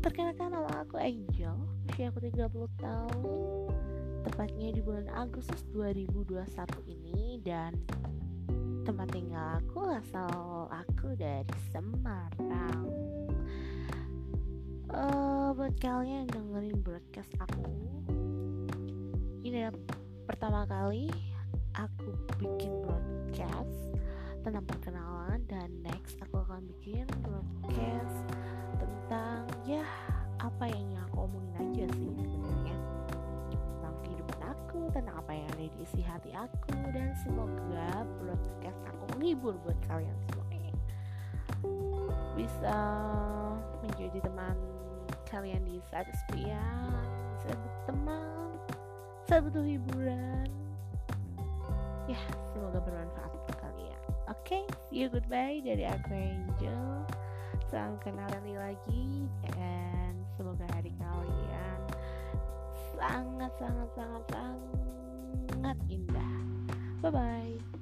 30 tahun Tepatnya di bulan Agustus 2021 ini Dan tempat tinggal aku asal aku dari Semarang. Uh, Buat kalian yang dengerin broadcast aku Ini adalah pertama kali aku bikin broadcast tentang perkenalan dan tentang apa yang ada di isi hati aku dan semoga broadcast aku menghibur buat kalian semuanya bisa menjadi teman kalian di saat kesepian saat teman saat butuh hiburan. Ya semoga bermanfaat untuk kalian. Oke okay, see you goodbye dari aku Angel. Salam kenal nanti lagi dan semoga hari kalian sangat sangat sangat sangat indah. Bye bye